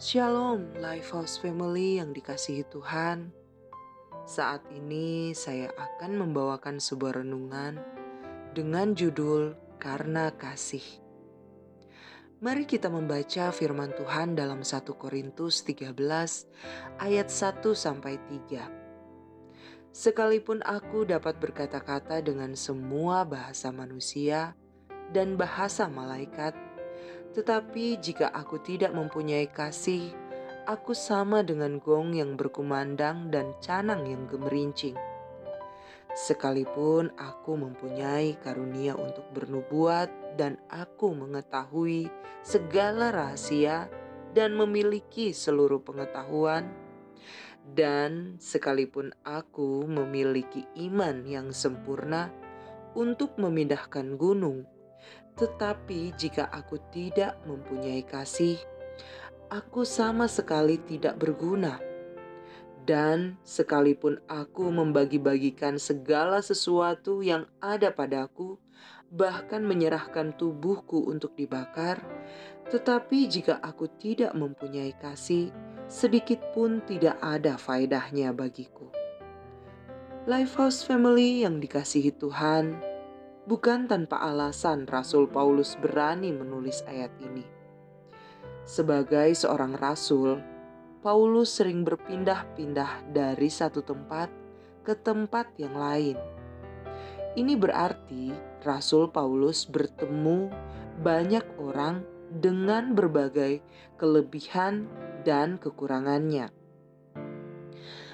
Shalom Lifehouse Family yang dikasihi Tuhan. Saat ini saya akan membawakan sebuah renungan dengan judul Karena Kasih. Mari kita membaca firman Tuhan dalam 1 Korintus 13 ayat 1 sampai 3. Sekalipun aku dapat berkata-kata dengan semua bahasa manusia dan bahasa malaikat, tetapi jika aku tidak mempunyai kasih, aku sama dengan gong yang berkumandang dan canang yang gemerincing. Sekalipun aku mempunyai karunia untuk bernubuat dan aku mengetahui segala rahasia dan memiliki seluruh pengetahuan, dan sekalipun aku memiliki iman yang sempurna untuk memindahkan gunung, tetapi jika aku tidak mempunyai kasih, aku sama sekali tidak berguna. Dan sekalipun aku membagi-bagikan segala sesuatu yang ada padaku, bahkan menyerahkan tubuhku untuk dibakar, tetapi jika aku tidak mempunyai kasih, sedikit pun tidak ada faedahnya bagiku. Lifehouse Family yang dikasihi Tuhan, Bukan tanpa alasan Rasul Paulus berani menulis ayat ini. Sebagai seorang rasul, Paulus sering berpindah-pindah dari satu tempat ke tempat yang lain. Ini berarti Rasul Paulus bertemu banyak orang dengan berbagai kelebihan dan kekurangannya.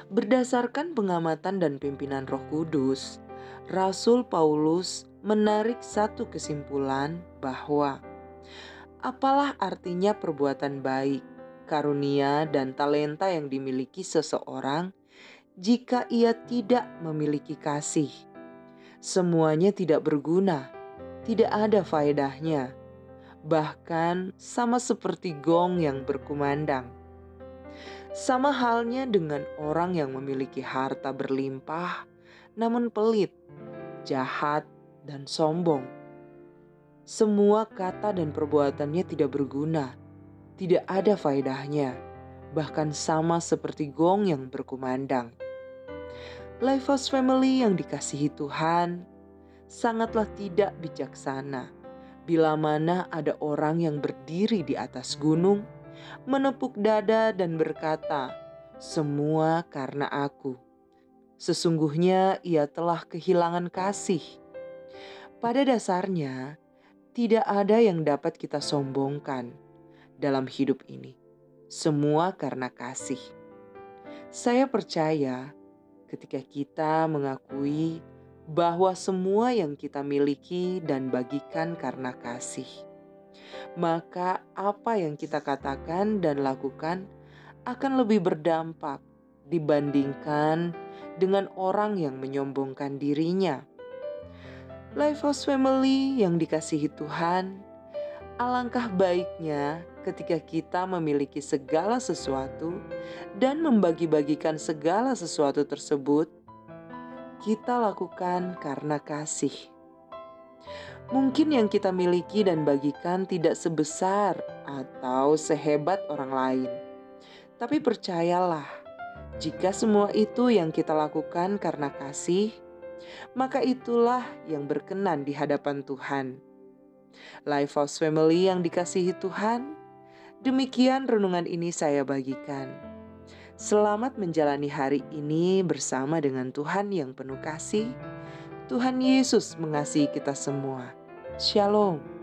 Berdasarkan pengamatan dan pimpinan Roh Kudus, Rasul Paulus menarik satu kesimpulan bahwa apalah artinya perbuatan baik, karunia, dan talenta yang dimiliki seseorang jika ia tidak memiliki kasih. Semuanya tidak berguna, tidak ada faedahnya, bahkan sama seperti gong yang berkumandang. Sama halnya dengan orang yang memiliki harta berlimpah, namun pelit, jahat, dan sombong. Semua kata dan perbuatannya tidak berguna, tidak ada faedahnya, bahkan sama seperti gong yang berkumandang. Lifehouse Family yang dikasihi Tuhan sangatlah tidak bijaksana bila mana ada orang yang berdiri di atas gunung, menepuk dada dan berkata, "Semua karena aku." Sesungguhnya ia telah kehilangan kasih pada dasarnya, tidak ada yang dapat kita sombongkan dalam hidup ini. Semua karena kasih. Saya percaya ketika kita mengakui bahwa semua yang kita miliki dan bagikan karena kasih, maka apa yang kita katakan dan lakukan akan lebih berdampak dibandingkan dengan orang yang menyombongkan dirinya Lifehouse Family yang dikasihi Tuhan, alangkah baiknya ketika kita memiliki segala sesuatu dan membagi-bagikan segala sesuatu tersebut, kita lakukan karena kasih. Mungkin yang kita miliki dan bagikan tidak sebesar atau sehebat orang lain, tapi percayalah, jika semua itu yang kita lakukan karena kasih, maka itulah yang berkenan di hadapan Tuhan. Lifehouse Family yang dikasihi Tuhan, demikian renungan ini saya bagikan. Selamat menjalani hari ini bersama dengan Tuhan yang penuh kasih. Tuhan Yesus mengasihi kita semua. Shalom.